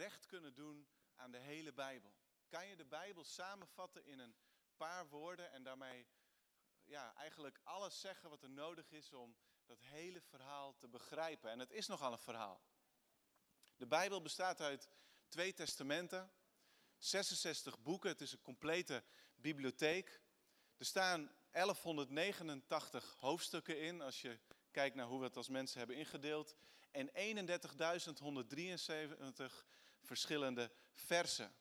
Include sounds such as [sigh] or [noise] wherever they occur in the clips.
recht kunnen doen aan de hele Bijbel? Kan je de Bijbel samenvatten in een paar woorden en daarmee ja, eigenlijk alles zeggen wat er nodig is om dat hele verhaal te begrijpen? En het is nogal een verhaal. De Bijbel bestaat uit twee testamenten, 66 boeken, het is een complete bibliotheek. Er staan 1189 hoofdstukken in, als je kijkt naar hoe we het als mensen hebben ingedeeld. En 31.173 verschillende versen.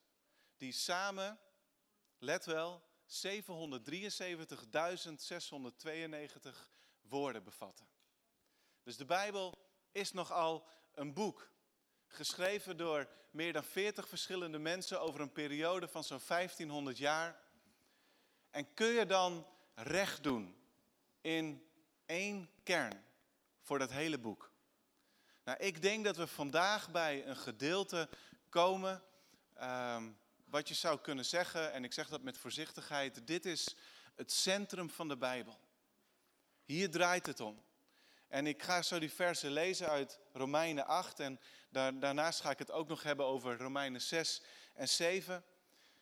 Die samen, let wel, 773.692 woorden bevatten. Dus de Bijbel is nogal een boek. Geschreven door meer dan 40 verschillende mensen over een periode van zo'n 1500 jaar. En kun je dan recht doen in één kern voor dat hele boek? Nou, ik denk dat we vandaag bij een gedeelte komen, um, wat je zou kunnen zeggen, en ik zeg dat met voorzichtigheid, dit is het centrum van de Bijbel. Hier draait het om. En ik ga zo die versen lezen uit Romeinen 8 en daar, daarnaast ga ik het ook nog hebben over Romeinen 6 en 7.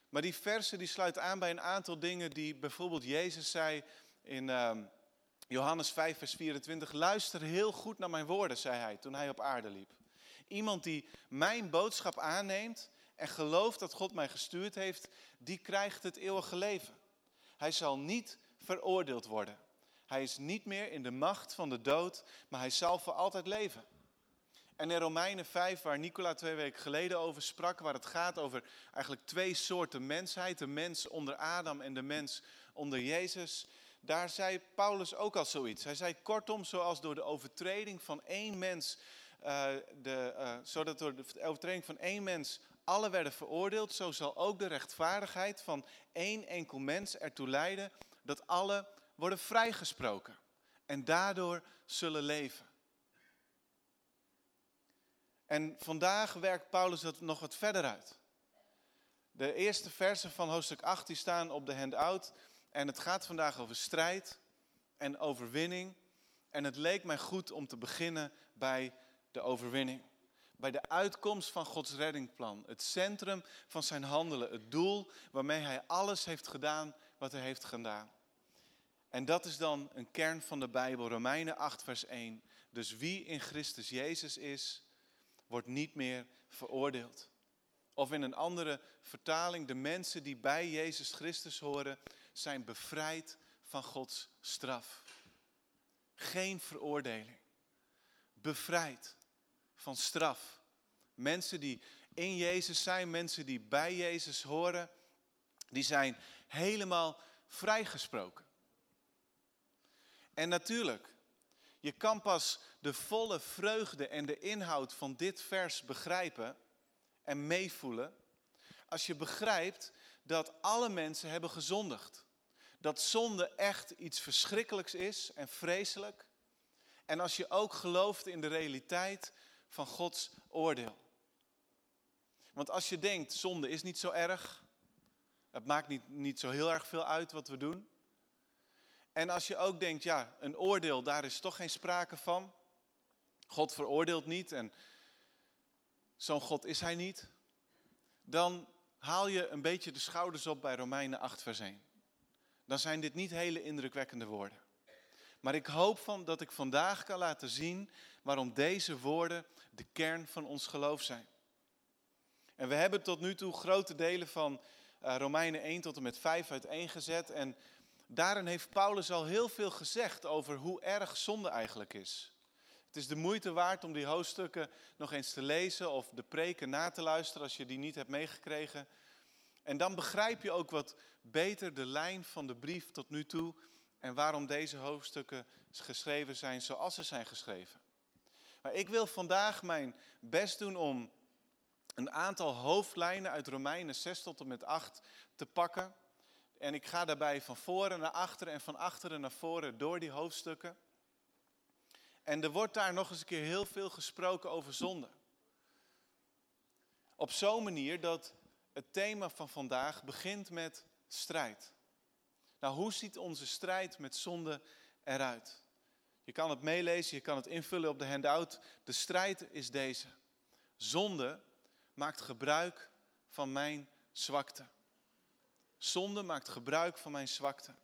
Maar die versen die sluiten aan bij een aantal dingen die bijvoorbeeld Jezus zei in uh, Johannes 5 vers 24. Luister heel goed naar mijn woorden, zei hij toen hij op aarde liep. Iemand die mijn boodschap aanneemt en gelooft dat God mij gestuurd heeft, die krijgt het eeuwige leven. Hij zal niet veroordeeld worden. Hij is niet meer in de macht van de dood, maar hij zal voor altijd leven. En in Romeinen 5, waar Nicola twee weken geleden over sprak, waar het gaat over eigenlijk twee soorten mensheid, de mens onder Adam en de mens onder Jezus, daar zei Paulus ook al zoiets. Hij zei kortom, zoals door de overtreding van één mens, uh, de, uh, zodat door de overtreding van één mens alle werden veroordeeld, zo zal ook de rechtvaardigheid van één enkel mens ertoe leiden dat alle worden vrijgesproken en daardoor zullen leven. En vandaag werkt Paulus dat nog wat verder uit. De eerste versen van hoofdstuk 8 die staan op de handout. En het gaat vandaag over strijd en overwinning. En het leek mij goed om te beginnen bij de overwinning. Bij de uitkomst van Gods reddingplan. Het centrum van zijn handelen. Het doel waarmee hij alles heeft gedaan wat hij heeft gedaan. En dat is dan een kern van de Bijbel, Romeinen 8, vers 1. Dus wie in Christus Jezus is, wordt niet meer veroordeeld. Of in een andere vertaling, de mensen die bij Jezus Christus horen, zijn bevrijd van Gods straf. Geen veroordeling. Bevrijd van straf. Mensen die in Jezus zijn, mensen die bij Jezus horen, die zijn helemaal vrijgesproken. En natuurlijk, je kan pas de volle vreugde en de inhoud van dit vers begrijpen en meevoelen als je begrijpt dat alle mensen hebben gezondigd. Dat zonde echt iets verschrikkelijks is en vreselijk. En als je ook gelooft in de realiteit van Gods oordeel. Want als je denkt, zonde is niet zo erg, het maakt niet, niet zo heel erg veel uit wat we doen. En als je ook denkt, ja, een oordeel, daar is toch geen sprake van. God veroordeelt niet en zo'n God is hij niet. Dan haal je een beetje de schouders op bij Romeinen 8 vers 1. Dan zijn dit niet hele indrukwekkende woorden. Maar ik hoop van dat ik vandaag kan laten zien waarom deze woorden de kern van ons geloof zijn. En we hebben tot nu toe grote delen van uh, Romeinen 1 tot en met 5 uiteengezet. En daarin heeft Paulus al heel veel gezegd over hoe erg zonde eigenlijk is. Het is de moeite waard om die hoofdstukken nog eens te lezen of de preken na te luisteren als je die niet hebt meegekregen. En dan begrijp je ook wat beter de lijn van de brief tot nu toe en waarom deze hoofdstukken geschreven zijn zoals ze zijn geschreven. Maar ik wil vandaag mijn best doen om een aantal hoofdlijnen uit Romeinen 6 tot en met 8 te pakken. En ik ga daarbij van voren naar achteren en van achteren naar voren door die hoofdstukken. En er wordt daar nog eens een keer heel veel gesproken over zonde. Op zo'n manier dat het thema van vandaag begint met strijd. Nou, hoe ziet onze strijd met zonde eruit? Je kan het meelezen, je kan het invullen op de handout. De strijd is deze. Zonde maakt gebruik van mijn zwakte. Zonde maakt gebruik van mijn zwakte.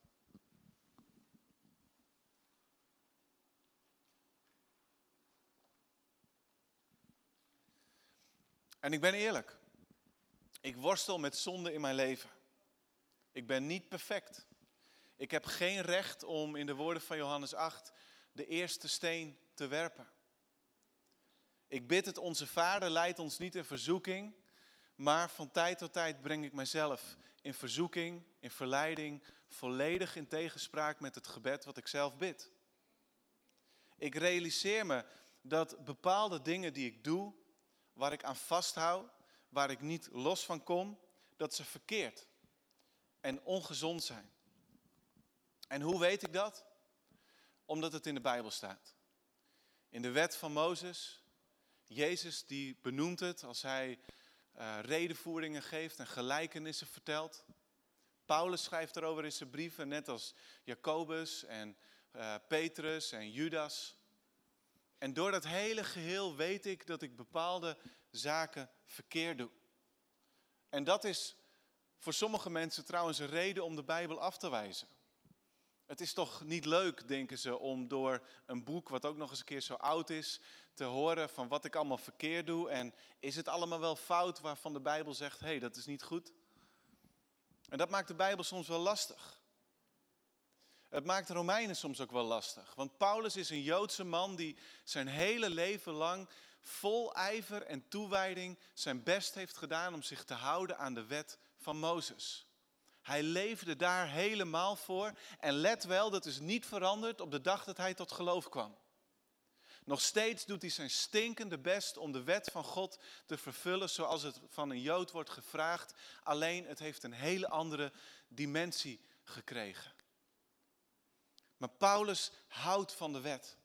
En ik ben eerlijk. Ik worstel met zonde in mijn leven. Ik ben niet perfect. Ik heb geen recht om in de woorden van Johannes 8 de eerste steen te werpen. Ik bid het, onze Vader leidt ons niet in verzoeking, maar van tijd tot tijd breng ik mezelf in verzoeking, in verleiding, volledig in tegenspraak met het gebed wat ik zelf bid. Ik realiseer me dat bepaalde dingen die ik doe, waar ik aan vasthoud, waar ik niet los van kom, dat ze verkeerd en ongezond zijn. En hoe weet ik dat? Omdat het in de Bijbel staat. In de wet van Mozes, Jezus die benoemt het als hij uh, redenvoeringen geeft en gelijkenissen vertelt. Paulus schrijft erover in zijn brieven, net als Jacobus en uh, Petrus en Judas. En door dat hele geheel weet ik dat ik bepaalde zaken verkeerd doe. En dat is voor sommige mensen trouwens een reden om de Bijbel af te wijzen. Het is toch niet leuk, denken ze, om door een boek, wat ook nog eens een keer zo oud is, te horen van wat ik allemaal verkeerd doe. En is het allemaal wel fout waarvan de Bijbel zegt, hé, hey, dat is niet goed? En dat maakt de Bijbel soms wel lastig. Het maakt de Romeinen soms ook wel lastig. Want Paulus is een Joodse man die zijn hele leven lang vol ijver en toewijding zijn best heeft gedaan om zich te houden aan de wet van Mozes. Hij leefde daar helemaal voor en let wel, dat is niet veranderd op de dag dat hij tot geloof kwam. Nog steeds doet hij zijn stinkende best om de wet van God te vervullen zoals het van een Jood wordt gevraagd. Alleen het heeft een hele andere dimensie gekregen. Maar Paulus houdt van de wet.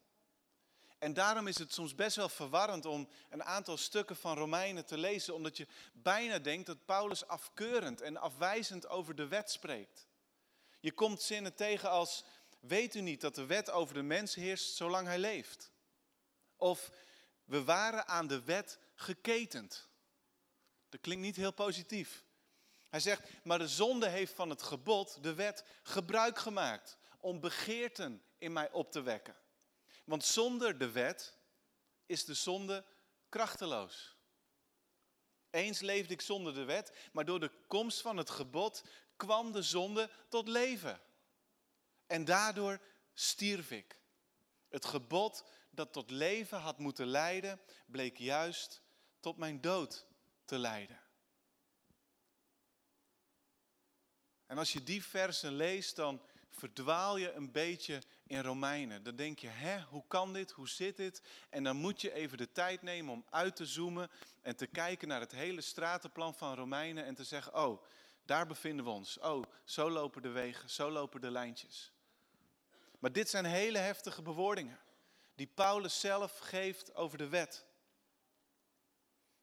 En daarom is het soms best wel verwarrend om een aantal stukken van Romeinen te lezen, omdat je bijna denkt dat Paulus afkeurend en afwijzend over de wet spreekt. Je komt zinnen tegen als, weet u niet dat de wet over de mens heerst zolang hij leeft? Of, we waren aan de wet geketend. Dat klinkt niet heel positief. Hij zegt, maar de zonde heeft van het gebod, de wet, gebruik gemaakt om begeerten in mij op te wekken. Want zonder de wet is de zonde krachteloos. Eens leefde ik zonder de wet, maar door de komst van het gebod kwam de zonde tot leven. En daardoor stierf ik. Het gebod dat tot leven had moeten leiden, bleek juist tot mijn dood te leiden. En als je die versen leest, dan verdwaal je een beetje in Romeinen. Dan denk je, hè, hoe kan dit? Hoe zit dit? En dan moet je even de tijd nemen om uit te zoomen en te kijken naar het hele stratenplan van Romeinen en te zeggen, oh, daar bevinden we ons. Oh, zo lopen de wegen, zo lopen de lijntjes. Maar dit zijn hele heftige bewoordingen die Paulus zelf geeft over de wet.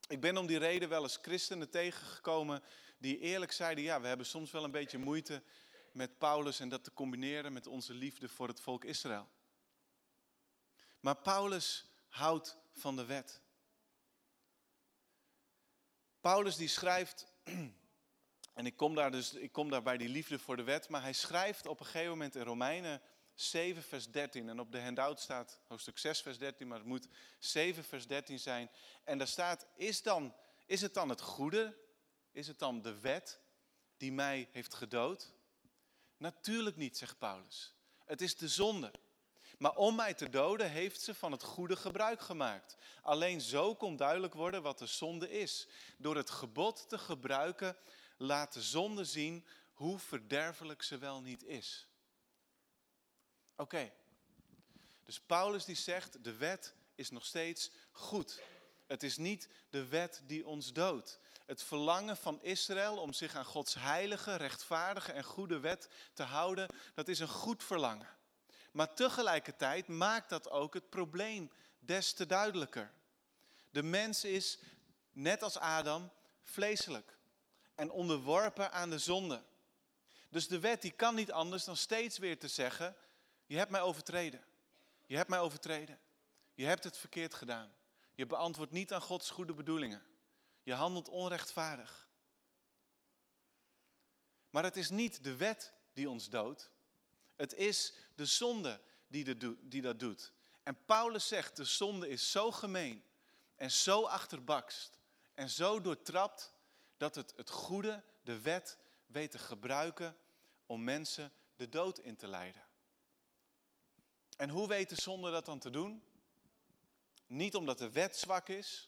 Ik ben om die reden wel eens christenen tegengekomen die eerlijk zeiden, ja, we hebben soms wel een beetje moeite met Paulus en dat te combineren met onze liefde voor het volk Israël. Maar Paulus houdt van de wet. Paulus die schrijft, [clears throat] en ik kom daar dus ik kom daar bij die liefde voor de wet, maar hij schrijft op een gegeven moment in Romeinen 7 vers 13 en op de handout staat hoofdstuk 6 vers 13, maar het moet 7 vers 13 zijn. En daar staat, is, dan, is het dan het goede, is het dan de wet die mij heeft gedood? Natuurlijk niet, zegt Paulus. Het is de zonde. Maar om mij te doden heeft ze van het goede gebruik gemaakt. Alleen zo kon duidelijk worden wat de zonde is. Door het gebod te gebruiken laat de zonde zien hoe verderfelijk ze wel niet is. Oké, dus Paulus die zegt de wet is nog steeds goed. Het is niet de wet die ons doodt. Het verlangen van Israël om zich aan Gods heilige, rechtvaardige en goede wet te houden, dat is een goed verlangen. Maar tegelijkertijd maakt dat ook het probleem des te duidelijker. De mens is, net als Adam, vleeselijk en onderworpen aan de zonde. Dus de wet die kan niet anders dan steeds weer te zeggen, je hebt mij overtreden. Je hebt mij overtreden. Je hebt het verkeerd gedaan. Je beantwoordt niet aan Gods goede bedoelingen. Je handelt onrechtvaardig. Maar het is niet de wet die ons doodt. Het is de zonde die, dat doet. En Paulus zegt, de zonde is zo gemeen en zo achterbakst en zo doortrapt dat het het goede, de wet, weet te gebruiken om mensen de dood in te leiden. En hoe weet de zonde dat dan te doen? Niet omdat de wet zwak is,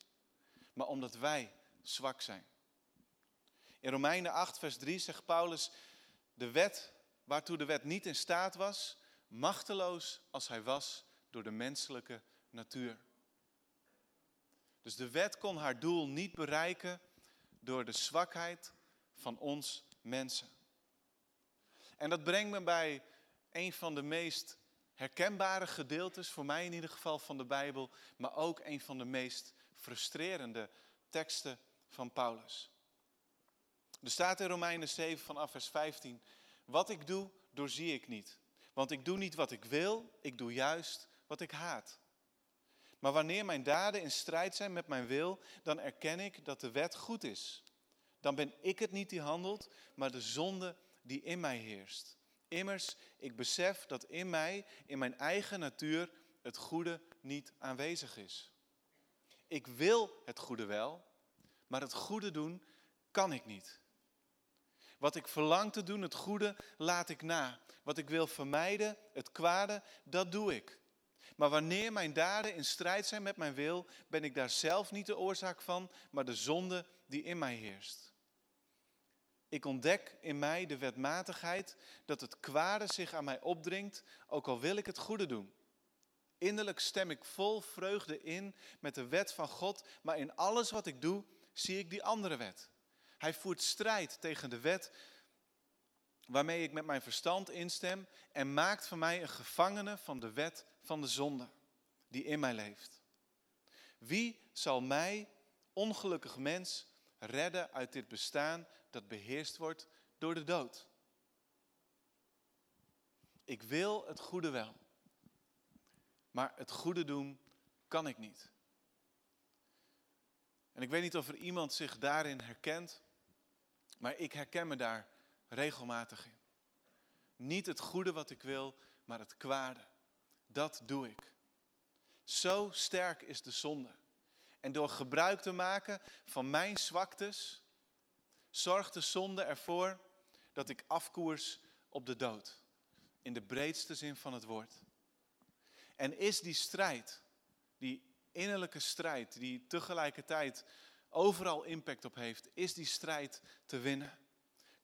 maar omdat wij zwak zijn. In Romeinen 8, vers 3 zegt Paulus, de wet waartoe de wet niet in staat was, machteloos als hij was door de menselijke natuur. Dus de wet kon haar doel niet bereiken door de zwakheid van ons mensen. En dat brengt me bij een van de meest herkenbare gedeeltes, voor mij in ieder geval, van de Bijbel, maar ook een van de meest frustrerende teksten van Paulus. Er staat in Romeinen 7 vanaf vers 15, wat ik doe, doorzie ik niet. Want ik doe niet wat ik wil, ik doe juist wat ik haat. Maar wanneer mijn daden in strijd zijn met mijn wil, dan erken ik dat de wet goed is. Dan ben ik het niet die handelt, maar de zonde die in mij heerst. Immers, ik besef dat in mij, in mijn eigen natuur, het goede niet aanwezig is. Ik wil het goede wel, maar het goede doen kan ik niet. Wat ik verlang te doen, het goede, laat ik na. Wat ik wil vermijden, het kwade, dat doe ik. Maar wanneer mijn daden in strijd zijn met mijn wil, ben ik daar zelf niet de oorzaak van, maar de zonde die in mij heerst. Ik ontdek in mij de wetmatigheid dat het kwade zich aan mij opdringt, ook al wil ik het goede doen. Innerlijk stem ik vol vreugde in met de wet van God, maar in alles wat ik doe, zie ik die andere wet. Hij voert strijd tegen de wet waarmee ik met mijn verstand instem en maakt van mij een gevangene van de wet van de zonde die in mij leeft. Wie zal mij, ongelukkig mens, redden uit dit bestaan dat beheerst wordt door de dood? Ik wil het goede wel, maar het goede doen kan ik niet. En ik weet niet of er iemand zich daarin herkent, maar ik herken me daar regelmatig in. Niet het goede wat ik wil, maar het kwade. Dat doe ik. Zo sterk is de zonde. En door gebruik te maken van mijn zwaktes, zorgt de zonde ervoor dat ik afkoers op de dood. In de breedste zin van het woord. En is die strijd, die innerlijke strijd, die tegelijkertijd overal impact op heeft, is die strijd te winnen?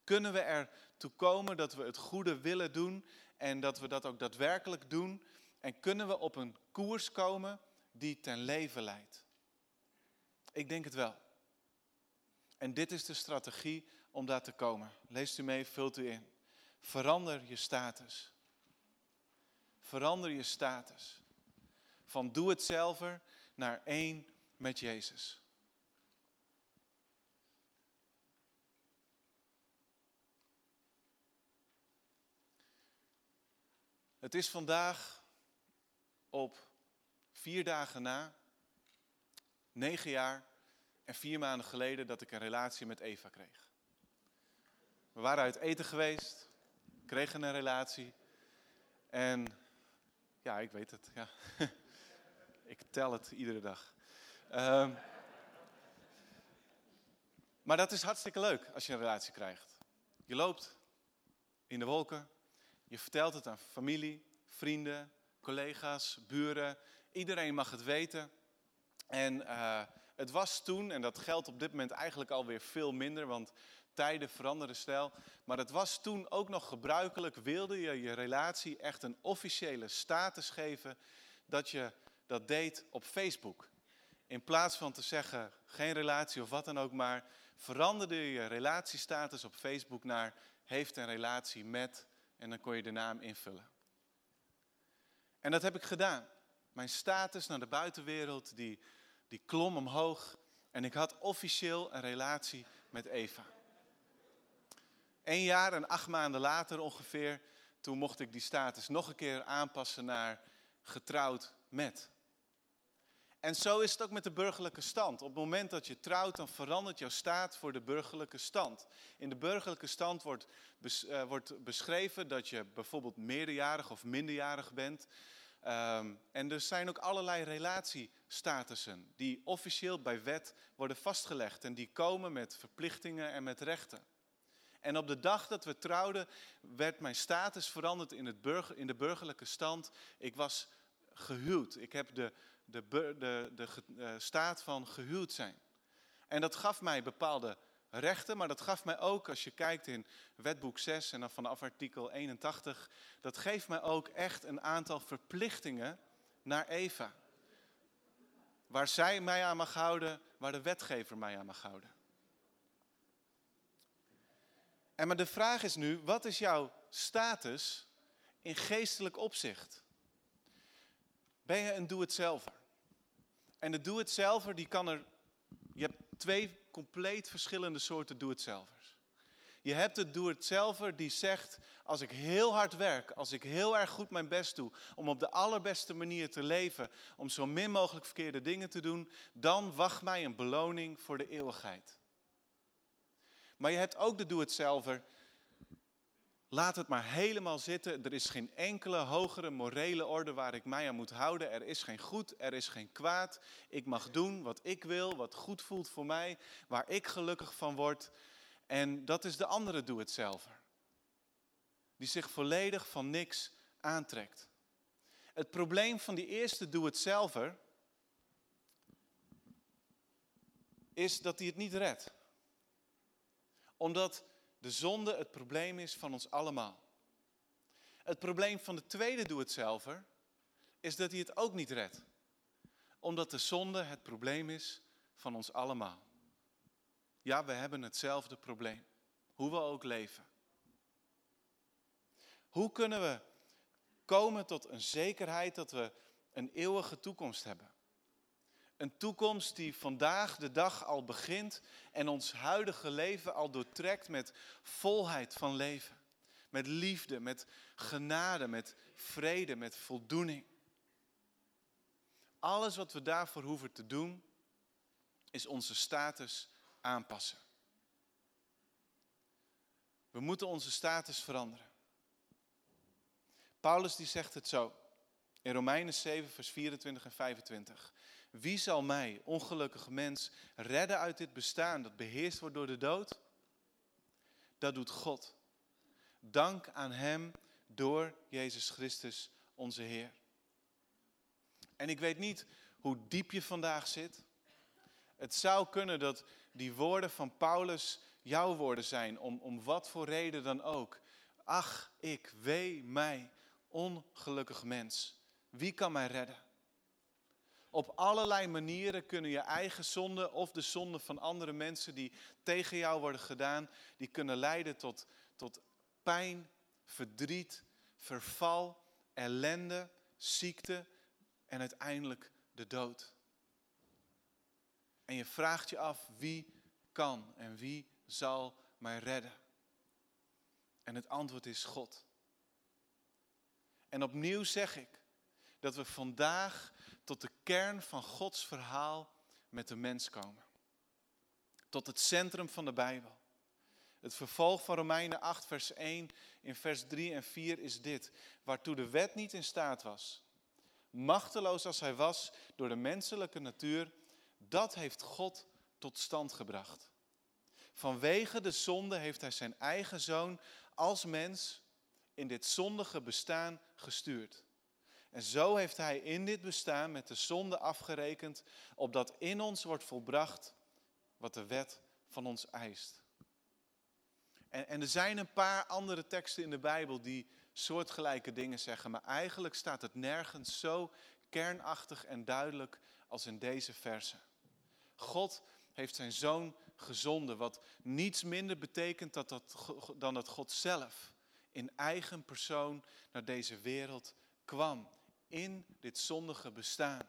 Kunnen we ertoe komen dat we het goede willen doen en dat we dat ook daadwerkelijk doen? En kunnen we op een koers komen die ten leven leidt? Ik denk het wel. En dit is de strategie om daar te komen. Leest u mee, vult u in. Verander je status. Verander je status. Van doe het zelf naar één met Jezus. Het is vandaag op vier dagen na, negen jaar en vier maanden geleden dat ik een relatie met Eva kreeg. We waren uit eten geweest, kregen een relatie en ja, ik weet het. Ja. [laughs] ik tel het iedere dag. Um, maar dat is hartstikke leuk als je een relatie krijgt. Je loopt in de wolken, je vertelt het aan familie, vrienden, collega's, buren. Iedereen mag het weten. En uh, het was toen, en dat geldt op dit moment eigenlijk alweer veel minder, want tijden veranderen snel. Maar het was toen ook nog gebruikelijk, wilde je je relatie echt een officiële status geven, dat je dat deed op Facebook. In plaats van te zeggen geen relatie of wat dan ook maar, veranderde je relatiestatus op Facebook naar heeft een relatie met en dan kon je de naam invullen. En dat heb ik gedaan. Mijn status naar de buitenwereld, die, die klom omhoog. En ik had officieel een relatie met Eva. Een jaar en acht maanden later ongeveer, toen mocht ik die status nog een keer aanpassen naar getrouwd met. En zo is het ook met de burgerlijke stand. Op het moment dat je trouwt, dan verandert jouw staat voor de burgerlijke stand. In de burgerlijke stand wordt, uh, wordt beschreven dat je bijvoorbeeld meerderjarig of minderjarig bent. Um, en er zijn ook allerlei relatiestatussen die officieel bij wet worden vastgelegd. En die komen met verplichtingen en met rechten. En op de dag dat we trouwden, werd mijn status veranderd in, het burger, in de burgerlijke stand. Ik was gehuwd. Ik heb de, de, de, de, uh, staat van gehuwd zijn. En dat gaf mij bepaalde rechten, maar dat gaf mij ook, als je kijkt in wetboek 6 en dan vanaf artikel 81, dat geeft mij ook echt een aantal verplichtingen naar Eva. Waar zij mij aan mag houden, waar de wetgever mij aan mag houden. En maar de vraag is nu, wat is jouw status in geestelijk opzicht? Ben je een doe-het-zelver? En de doe-het-zelver, die kan er... Je hebt twee compleet verschillende soorten doe-het-zelvers. Je hebt het doe-het-zelver die zegt, als ik heel hard werk, als ik heel erg goed mijn best doe om op de allerbeste manier te leven, om zo min mogelijk verkeerde dingen te doen, dan wacht mij een beloning voor de eeuwigheid. Maar je hebt ook de doe-het-zelver Laat het maar helemaal zitten. Er is geen enkele hogere morele orde waar ik mij aan moet houden. Er is geen goed, er is geen kwaad. Ik mag doen wat ik wil, wat goed voelt voor mij, waar ik gelukkig van word. En dat is de andere doe het zelf. Die zich volledig van niks aantrekt. Het probleem van die eerste doe het zelf is dat hij het niet redt. Omdat de zonde het probleem is van ons allemaal. Het probleem van de tweede doe-het-zelver is dat hij het ook niet redt. Omdat de zonde het probleem is van ons allemaal. Ja, we hebben hetzelfde probleem. Hoe we ook leven. Hoe kunnen we komen tot een zekerheid dat we een eeuwige toekomst hebben? Een toekomst die vandaag de dag al begint en ons huidige leven al doortrekt met volheid van leven. Met liefde, met genade, met vrede, met voldoening. Alles wat we daarvoor hoeven te doen, is onze status aanpassen. We moeten onze status veranderen. Paulus die zegt het zo in Romeinen 7, vers 24 en 25. Wie zal mij, ongelukkige mens, redden uit dit bestaan dat beheerst wordt door de dood? Dat doet God. Dank aan Hem door Jezus Christus, onze Heer. En ik weet niet hoe diep je vandaag zit. Het zou kunnen dat die woorden van Paulus jouw woorden zijn, om, om wat voor reden dan ook. Ach, ik, wee mij, ongelukkig mens. Wie kan mij redden? Op allerlei manieren kunnen je eigen zonde of de zonde van andere mensen die tegen jou worden gedaan, die kunnen leiden tot, tot pijn, verdriet, verval, ellende, ziekte en uiteindelijk de dood. En je vraagt je af wie kan en wie zal mij redden? En het antwoord is God. En opnieuw zeg ik dat we vandaag tot de kern van Gods verhaal met de mens komen. Tot het centrum van de Bijbel. Het vervolg van Romeinen 8, vers 1 in vers 3 en 4 is dit. Waartoe de wet niet in staat was. Machteloos als hij was door de menselijke natuur, dat heeft God tot stand gebracht. Vanwege de zonde heeft hij zijn eigen zoon als mens in dit zondige bestaan gestuurd. En zo heeft hij in dit bestaan met de zonde afgerekend, opdat in ons wordt volbracht wat de wet van ons eist. En, en er zijn een paar andere teksten in de Bijbel die soortgelijke dingen zeggen, maar eigenlijk staat het nergens zo kernachtig en duidelijk als in deze verse. God heeft zijn zoon gezonden, wat niets minder betekent dat dat, dan dat God zelf in eigen persoon naar deze wereld kwam in dit zondige bestaan.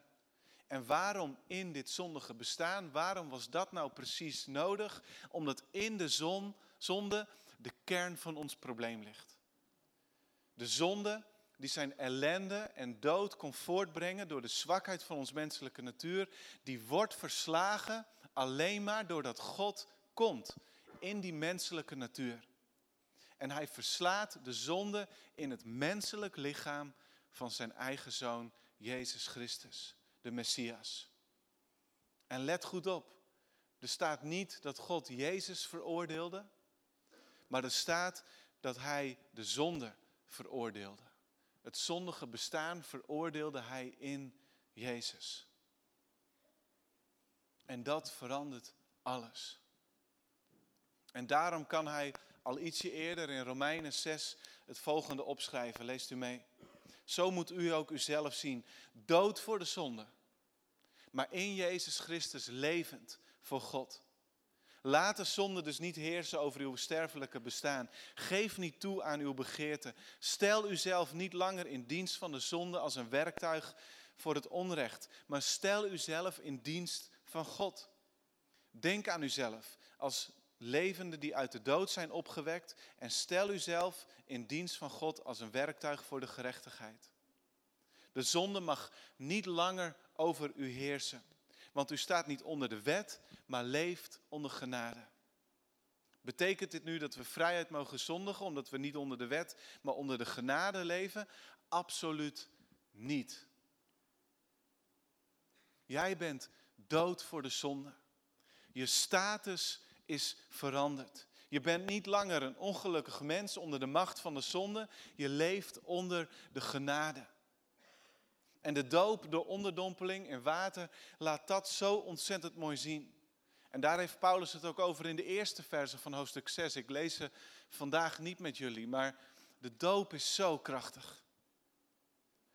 En waarom in dit zondige bestaan? Waarom was dat nou precies nodig? Omdat in de zon, zonde de kern van ons probleem ligt. De zonde die zijn ellende en dood kon voortbrengen door de zwakheid van ons menselijke natuur, die wordt verslagen alleen maar doordat God komt in die menselijke natuur. En hij verslaat de zonde in het menselijk lichaam van zijn eigen zoon Jezus Christus, de Messias. En let goed op, er staat niet dat God Jezus veroordeelde, maar er staat dat hij de zonde veroordeelde. Het zondige bestaan veroordeelde hij in Jezus. En dat verandert alles. En daarom kan hij al ietsje eerder in Romeinen 6 het volgende opschrijven. Leest u mee. Zo moet u ook uzelf zien. Dood voor de zonde. Maar in Jezus Christus levend voor God. Laat de zonde dus niet heersen over uw sterfelijke bestaan. Geef niet toe aan uw begeerte. Stel uzelf niet langer in dienst van de zonde als een werktuig voor het onrecht. Maar stel uzelf in dienst van God. Denk aan uzelf als levenden die uit de dood zijn opgewekt. En stel uzelf in dienst van God als een werktuig voor de gerechtigheid. De zonde mag niet langer over u heersen. Want u staat niet onder de wet, maar leeft onder genade. Betekent dit nu dat we vrijheid mogen zondigen omdat we niet onder de wet, maar onder de genade leven? Absoluut niet. Jij bent dood voor de zonde. Je status is veranderd. Je bent niet langer een ongelukkig mens onder de macht van de zonde. Je leeft onder de genade. En de doop door onderdompeling in water laat dat zo ontzettend mooi zien. En daar heeft Paulus het ook over in de eerste verse van hoofdstuk 6. Ik lees ze vandaag niet met jullie, maar de doop is zo krachtig.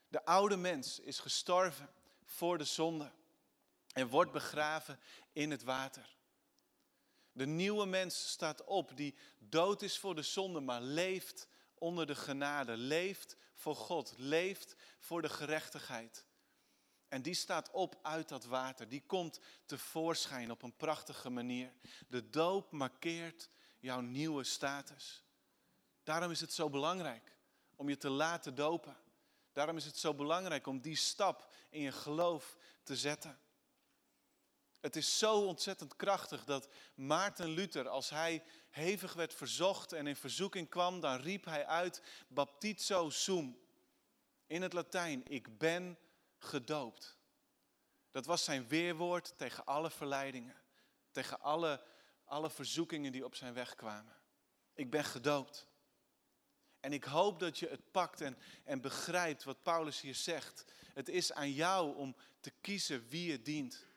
De oude mens is gestorven voor de zonde en wordt begraven in het water. De nieuwe mens staat op die dood is voor de zonde, maar leeft onder de genade, leeft voor God, leeft voor de gerechtigheid. En die staat op uit dat water, die komt tevoorschijn op een prachtige manier. De doop markeert jouw nieuwe status. Daarom is het zo belangrijk om je te laten dopen. Daarom is het zo belangrijk om die stap in je geloof te zetten. Het is zo ontzettend krachtig dat Maarten Luther, als hij hevig werd verzocht en in verzoeking kwam, dan riep hij uit, baptizo sum. In het Latijn, ik ben gedoopt. Dat was zijn weerwoord tegen alle verleidingen, tegen alle, alle verzoekingen die op zijn weg kwamen. Ik ben gedoopt. En ik hoop dat je het pakt en, en begrijpt wat Paulus hier zegt. Het is aan jou om te kiezen wie je dient.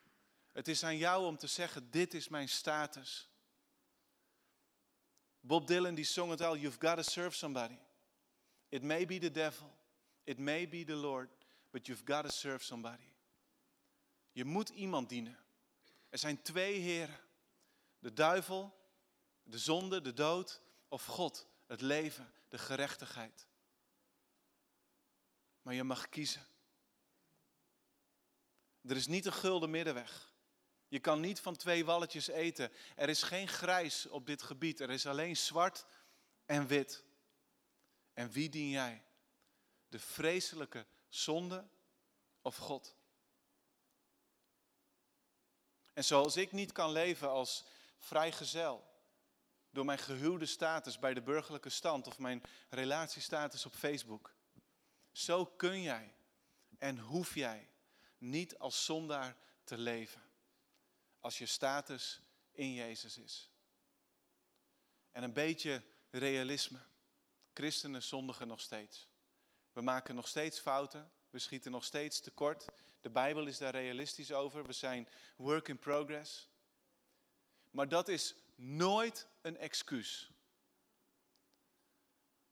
Het is aan jou om te zeggen, dit is mijn status. Bob Dylan die zong het al, you've got to serve somebody. It may be the devil, it may be the Lord, but you've got to serve somebody. Je moet iemand dienen. Er zijn twee heren. De duivel, de zonde, de dood of God, het leven, de gerechtigheid. Maar je mag kiezen. Er is niet een gulden middenweg. Je kan niet van twee walletjes eten. Er is geen grijs op dit gebied. Er is alleen zwart en wit. En wie dien jij? De vreselijke zonde of God? En zoals ik niet kan leven als vrijgezel, door mijn gehuwde status bij de burgerlijke stand of mijn relatiestatus op Facebook, zo kun jij en hoef jij niet als zondaar te leven als je status in Jezus is. En een beetje realisme. Christenen zondigen nog steeds. We maken nog steeds fouten. We schieten nog steeds tekort. De Bijbel is daar realistisch over. We zijn work in progress. Maar dat is nooit een excuus.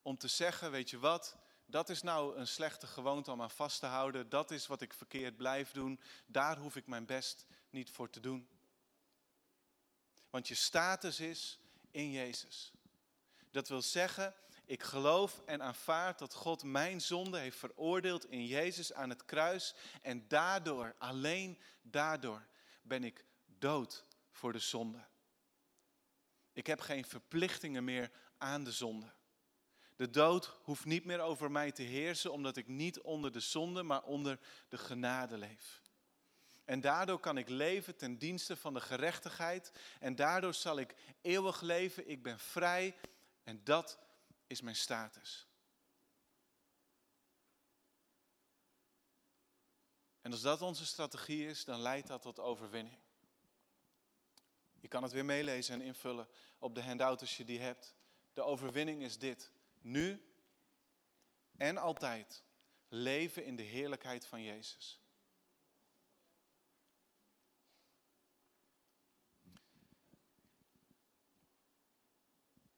Om te zeggen, weet je wat, dat is nou een slechte gewoonte om aan vast te houden. Dat is wat ik verkeerd blijf doen. Daar hoef ik mijn best niet voor te doen. Want je status is in Jezus. Dat wil zeggen, ik geloof en aanvaard dat God mijn zonde heeft veroordeeld in Jezus aan het kruis. En daardoor, alleen daardoor, ben ik dood voor de zonde. Ik heb geen verplichtingen meer aan de zonde. De dood hoeft niet meer over mij te heersen, omdat ik niet onder de zonde, maar onder de genade leef. En daardoor kan ik leven ten dienste van de gerechtigheid. En daardoor zal ik eeuwig leven. Ik ben vrij. En dat is mijn status. En als dat onze strategie is, dan leidt dat tot overwinning. Je kan het weer meelezen en invullen op de handout als je die hebt. De overwinning is dit. Nu en altijd leven in de heerlijkheid van Jezus.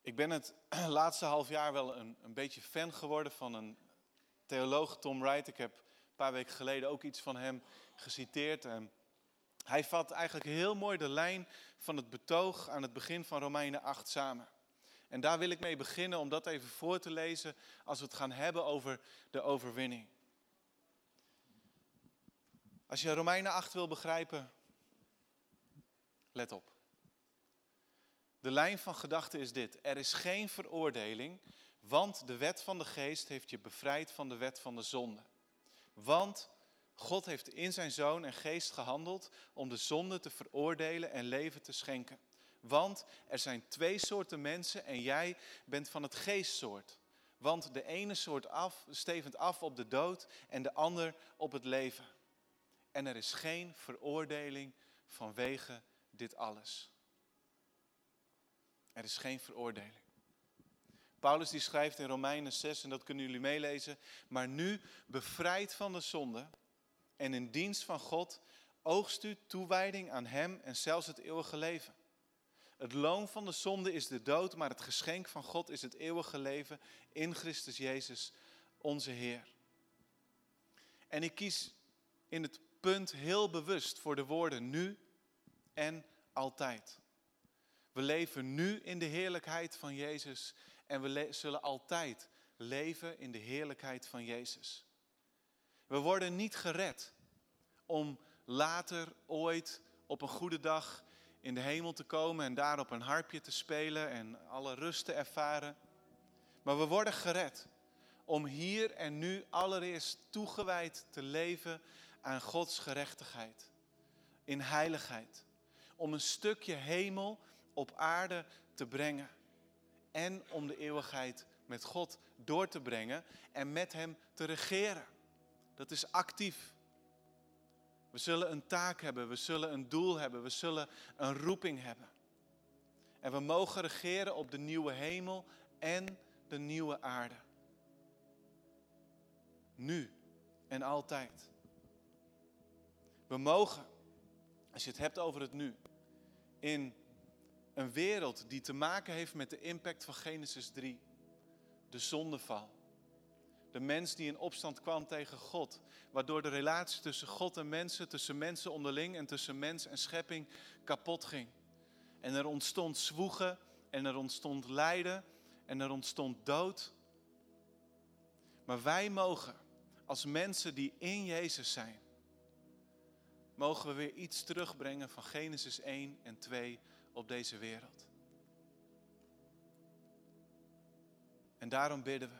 Ik ben het [clears throat] laatste half jaar wel een, een beetje fan geworden van een theoloog, Tom Wright. Ik heb een paar weken geleden ook iets van hem geciteerd. En hij vat eigenlijk heel mooi de lijn van het betoog aan het begin van Romeinen 8 samen. En daar wil ik mee beginnen om dat even voor te lezen als we het gaan hebben over de overwinning. Als je Romeinen 8 wil begrijpen, let op. De lijn van gedachten is dit. Er is geen veroordeling, want de wet van de geest heeft je bevrijd van de wet van de zonde. Want God heeft in zijn zoon en geest gehandeld om de zonde te veroordelen en leven te schenken. Want er zijn twee soorten mensen en jij bent van het geestsoort. Want de ene soort af, stevend af op de dood en de ander op het leven. En er is geen veroordeling vanwege dit alles. Er is geen veroordeling. Paulus die schrijft in Romeinen 6, en dat kunnen jullie meelezen. Maar nu, bevrijd van de zonde en in dienst van God, oogst u toewijding aan Hem en zelfs het eeuwige leven. Het loon van de zonde is de dood, maar het geschenk van God is het eeuwige leven in Christus Jezus, onze Heer. En ik kies in het punt heel bewust voor de woorden nu en altijd. We leven nu in de heerlijkheid van Jezus en we zullen altijd leven in de heerlijkheid van Jezus. We worden niet gered om later ooit op een goede dag in de hemel te komen en daar op een harpje te spelen en alle rust te ervaren. Maar we worden gered om hier en nu allereerst toegewijd te leven aan Gods gerechtigheid, in heiligheid. Om een stukje hemel op aarde te brengen. En om de eeuwigheid met God door te brengen en met Hem te regeren. Dat is actief. We zullen een taak hebben, we zullen een doel hebben, we zullen een roeping hebben. En we mogen regeren op de nieuwe hemel en de nieuwe aarde. Nu en altijd. We mogen, als je het hebt over het nu, in een wereld die te maken heeft met de impact van Genesis 3. De zondeval. De mens die in opstand kwam tegen God. Waardoor de relatie tussen God en mensen, tussen mensen onderling en tussen mens en schepping kapot ging. En er ontstond zwoegen en er ontstond lijden en er ontstond dood. Maar wij mogen als mensen die in Jezus zijn, mogen we weer iets terugbrengen van Genesis 1 en 2 op deze wereld. En daarom bidden we.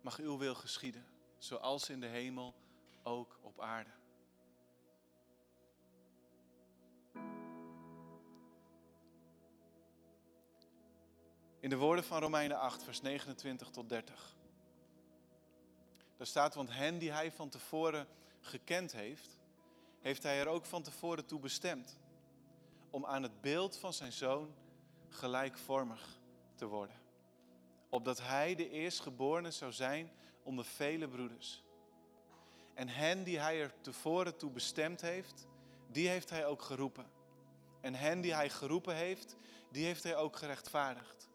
Mag uw wil geschieden, zoals in de hemel, ook op aarde. In de woorden van Romeinen 8, vers 29 tot 30. Daar staat, want hen die hij van tevoren gekend heeft, heeft hij er ook van tevoren toe bestemd om aan het beeld van zijn zoon gelijkvormig te worden. Opdat hij de eerstgeborene zou zijn onder vele broeders. En hen die hij er tevoren toe bestemd heeft, die heeft hij ook geroepen. En hen die hij geroepen heeft, die heeft hij ook gerechtvaardigd.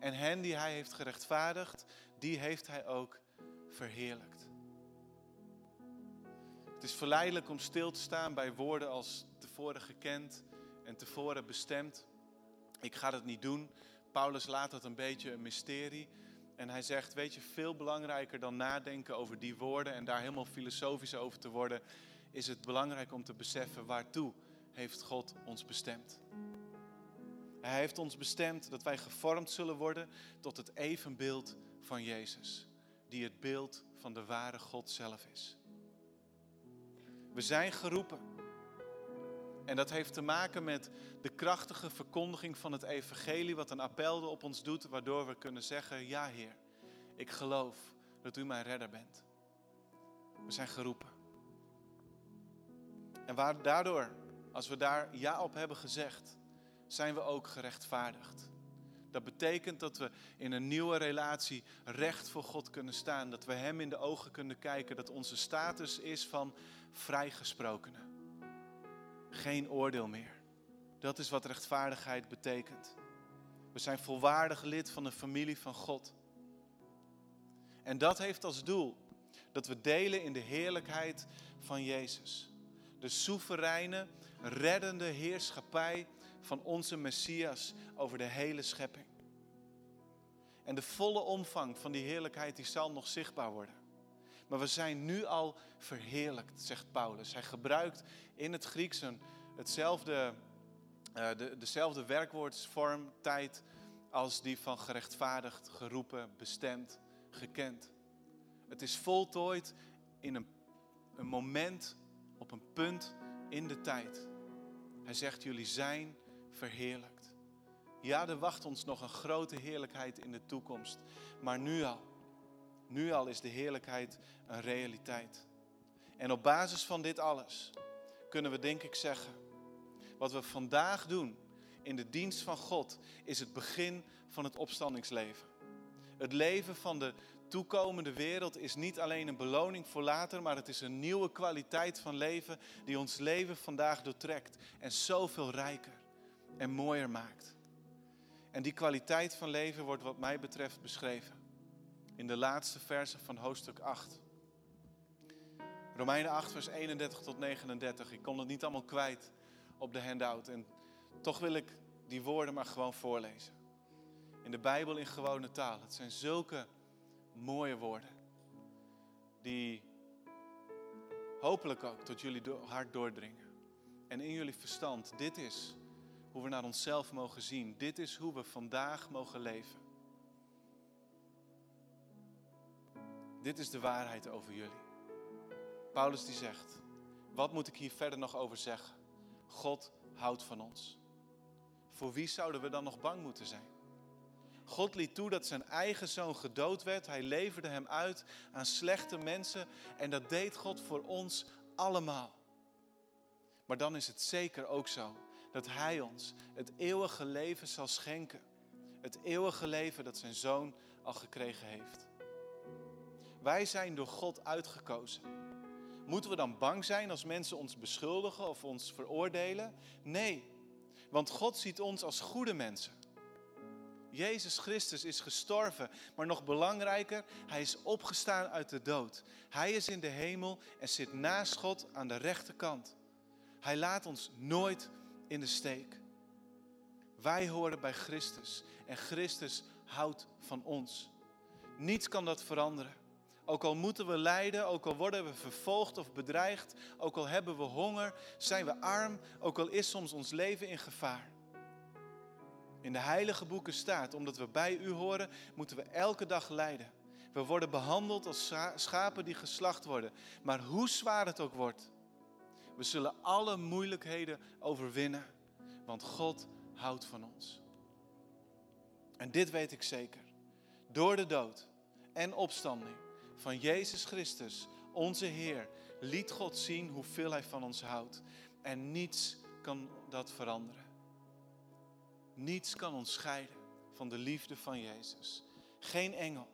En hen die hij heeft gerechtvaardigd, die heeft hij ook verheerlijkt. Het is verleidelijk om stil te staan bij woorden als tevoren gekend, en tevoren bestemd. Ik ga dat niet doen. Paulus laat het een beetje een mysterie. En hij zegt, weet je, veel belangrijker dan nadenken over die woorden en daar helemaal filosofisch over te worden, is het belangrijk om te beseffen waartoe heeft God ons bestemd. Hij heeft ons bestemd dat wij gevormd zullen worden tot het evenbeeld van Jezus, die het beeld van de ware God zelf is. We zijn geroepen. En dat heeft te maken met de krachtige verkondiging van het evangelie, wat een appel op ons doet, waardoor we kunnen zeggen, ja Heer, ik geloof dat U mijn redder bent. We zijn geroepen. En waar, daardoor, als we daar ja op hebben gezegd, zijn we ook gerechtvaardigd. Dat betekent dat we in een nieuwe relatie recht voor God kunnen staan. Dat we Hem in de ogen kunnen kijken. Dat onze status is van vrijgesprokenen. Geen oordeel meer. Dat is wat rechtvaardigheid betekent. We zijn volwaardig lid van de familie van God. En dat heeft als doel dat we delen in de heerlijkheid van Jezus. De soevereine, reddende heerschappij van onze Messias over de hele schepping. En de volle omvang van die heerlijkheid die zal nog zichtbaar worden. Maar we zijn nu al verheerlijkt, zegt Paulus. Hij gebruikt in het Grieks een, hetzelfde, uh, de, dezelfde werkwoordsvorm, tijd, als die van gerechtvaardigd, geroepen, bestemd, gekend. Het is voltooid in een, een moment, op een punt in de tijd. Hij zegt, jullie zijn verheerlijkt. Ja, er wacht ons nog een grote heerlijkheid in de toekomst. Maar nu al, nu al is de heerlijkheid een realiteit. En op basis van dit alles kunnen we denk ik zeggen, wat we vandaag doen in de dienst van God is het begin van het opstandingsleven. Het leven van de toekomende wereld is niet alleen een beloning voor later, maar het is een nieuwe kwaliteit van leven die ons leven vandaag doortrekt en zoveel rijker en mooier maakt. En die kwaliteit van leven wordt wat mij betreft beschreven in de laatste versen van hoofdstuk 8. Romeinen 8, vers 31 tot 39. Ik kon het niet allemaal kwijt op de handout. En toch wil ik die woorden maar gewoon voorlezen. In de Bijbel in gewone taal. Het zijn zulke mooie woorden. Die hopelijk ook tot jullie hart doordringen. En in jullie verstand. Dit is hoe we naar onszelf mogen zien. Dit is hoe we vandaag mogen leven. Dit is de waarheid over jullie. Paulus die zegt, wat moet ik hier verder nog over zeggen? God houdt van ons. Voor wie zouden we dan nog bang moeten zijn? God liet toe dat zijn eigen zoon gedood werd. Hij leverde hem uit aan slechte mensen. En dat deed God voor ons allemaal. Maar dan is het zeker ook zo dat Hij ons het eeuwige leven zal schenken. Het eeuwige leven dat zijn zoon al gekregen heeft. Wij zijn door God uitgekozen. Moeten we dan bang zijn als mensen ons beschuldigen of ons veroordelen? Nee, want God ziet ons als goede mensen. Jezus Christus is gestorven, maar nog belangrijker, hij is opgestaan uit de dood. Hij is in de hemel en zit naast God aan de rechterkant. Hij laat ons nooit in de steek. Wij horen bij Christus en Christus houdt van ons. Niets kan dat veranderen. Ook al moeten we lijden, ook al worden we vervolgd of bedreigd, ook al hebben we honger, zijn we arm, ook al is soms ons leven in gevaar. In de heilige boeken staat, omdat we bij u horen, moeten we elke dag lijden. We worden behandeld als schapen die geslacht worden. Maar hoe zwaar het ook wordt, we zullen alle moeilijkheden overwinnen, want God houdt van ons. En dit weet ik zeker. Door de dood en opstanding van Jezus Christus, onze Heer, liet God zien hoeveel Hij van ons houdt. En niets kan dat veranderen. Niets kan ons scheiden van de liefde van Jezus. Geen engel,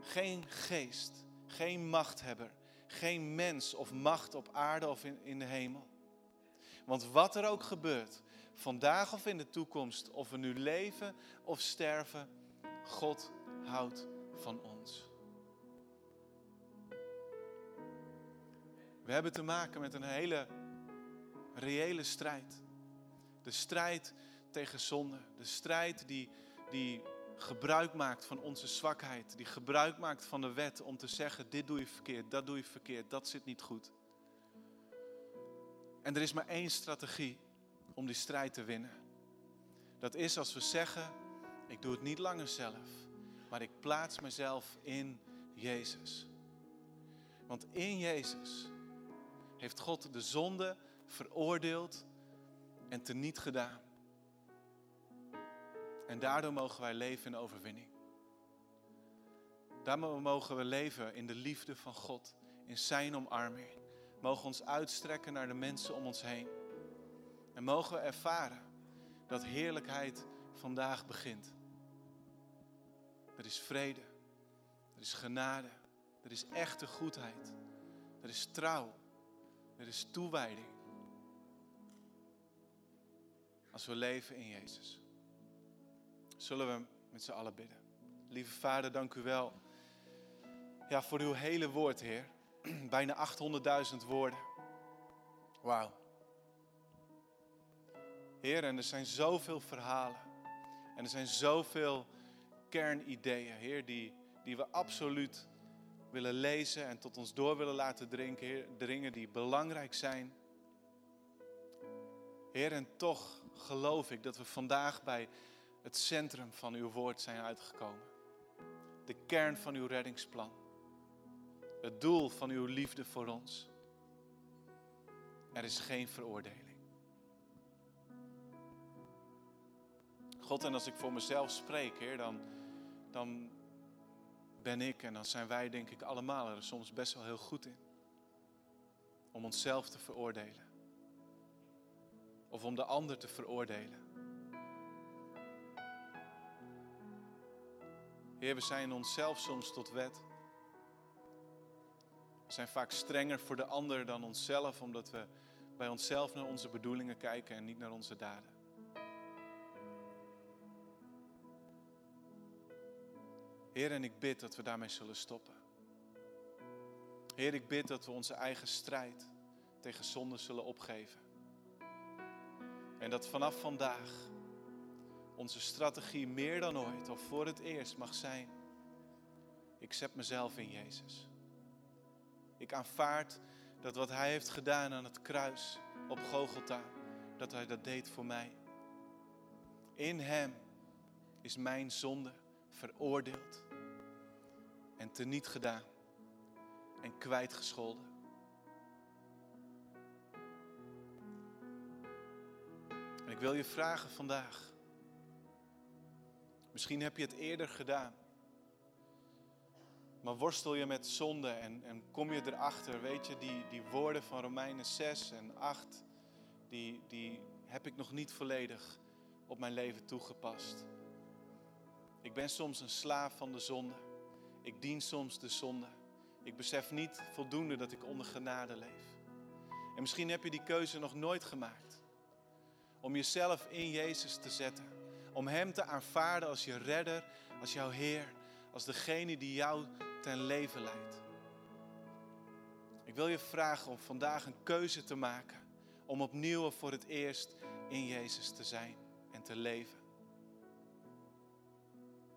geen geest, geen machthebber, geen mens of macht op aarde of in, in de hemel. Want wat er ook gebeurt, vandaag of in de toekomst, of we nu leven of sterven, God houdt van ons. We hebben te maken met een hele reële strijd. De strijd tegen zonde. De strijd die, die gebruik maakt van onze zwakheid. Die gebruik maakt van de wet om te zeggen, dit doe je verkeerd, dat doe je verkeerd, dat zit niet goed. En er is maar één strategie om die strijd te winnen. Dat is als we zeggen, ik doe het niet langer zelf, maar ik plaats mezelf in Jezus. Want in Jezus heeft God de zonde veroordeeld en teniet gedaan. En daardoor mogen wij leven in overwinning. Daardoor mogen we leven in de liefde van God, in Zijn omarming. Mogen ons uitstrekken naar de mensen om ons heen. En mogen we ervaren dat heerlijkheid vandaag begint. Er is vrede, er is genade, er is echte goedheid, er is trouw, er is toewijding. Als we leven in Jezus. Zullen we met z'n allen bidden. Lieve Vader, dank u wel ja, voor uw hele woord, Heer. [clears throat] Bijna 800.000 woorden. Wauw. Heer, en er zijn zoveel verhalen. En er zijn zoveel kernideeën, Heer, die, die we absoluut willen lezen en tot ons door willen laten drinken, dringen die belangrijk zijn. Heer, en toch geloof ik dat we vandaag bij het centrum van uw woord zijn uitgekomen. De kern van uw reddingsplan. Het doel van uw liefde voor ons. Er is geen veroordeling. God, en als ik voor mezelf spreek, Heer, dan, dan ben ik en dan zijn wij, denk ik, allemaal er soms best wel heel goed in. Om onszelf te veroordelen. Of om de ander te veroordelen. Heer, we zijn onszelf soms tot wet. We zijn vaak strenger voor de ander dan onszelf, omdat we bij onszelf naar onze bedoelingen kijken en niet naar onze daden. Heer, en ik bid dat we daarmee zullen stoppen. Heer, ik bid dat we onze eigen strijd tegen zonde zullen opgeven. En dat vanaf vandaag onze strategie meer dan ooit, of voor het eerst, mag zijn: ik zet mezelf in Jezus. Ik aanvaard dat wat Hij heeft gedaan aan het kruis op Gogolta, dat Hij dat deed voor mij. In Hem is mijn zonde veroordeeld en teniet gedaan en kwijtgescholden. En ik wil je vragen vandaag. Misschien heb je het eerder gedaan. Maar worstel je met zonde en, en kom je erachter, weet je, die, die woorden van Romeinen 6 en 8, die, die heb ik nog niet volledig op mijn leven toegepast. Ik ben soms een slaaf van de zonde. Ik dien soms de zonde. Ik besef niet voldoende dat ik onder genade leef. En misschien heb je die keuze nog nooit gemaakt. Om jezelf in Jezus te zetten. Om Hem te aanvaarden als je redder, als jouw Heer, als degene die jou ten leven leidt. Ik wil je vragen om vandaag een keuze te maken. Om opnieuw voor het eerst in Jezus te zijn en te leven.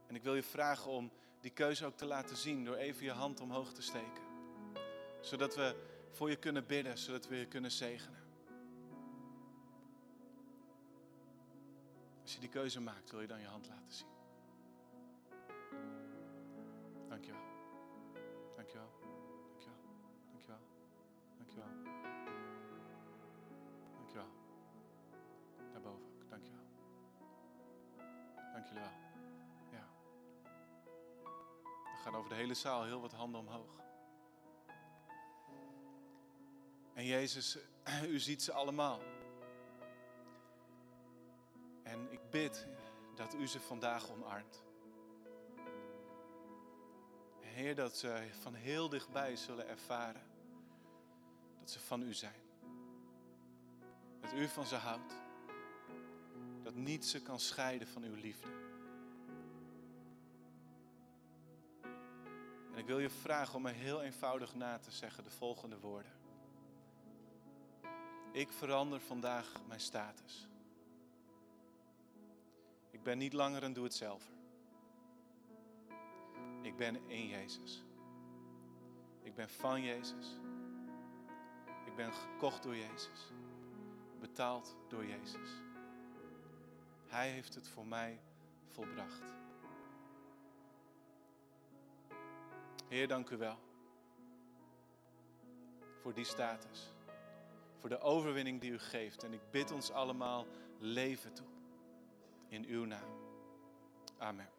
En ik wil je vragen om die keuze ook te laten zien door even je hand omhoog te steken. Zodat we voor je kunnen bidden, zodat we je kunnen zegenen. Als je die keuze maakt, wil je dan je hand laten zien. Dankjewel. Dankjewel. Dankjewel. Dankjewel. Dankjewel. Dankjewel. Daarboven ook. Dankjewel. Dank wel. Gaan over de hele zaal heel wat handen omhoog. En Jezus, [clears throat] u ziet ze allemaal. En ik bid dat u ze vandaag omarmt. Heer, dat ze van heel dichtbij zullen ervaren dat ze van u zijn. Dat u van ze houdt. Dat niets ze kan scheiden van uw liefde. En ik wil je vragen om me heel eenvoudig na te zeggen de volgende woorden. Ik verander vandaag mijn status. Ik ben niet langer een doe-het-zelver. Ik ben in Jezus. Ik ben van Jezus. Ik ben gekocht door Jezus. Betaald door Jezus. Hij heeft het voor mij volbracht. Heer, dank u wel voor die status. Voor de overwinning die u geeft. En ik bid ons allemaal leven toe. In uw naam. Amen.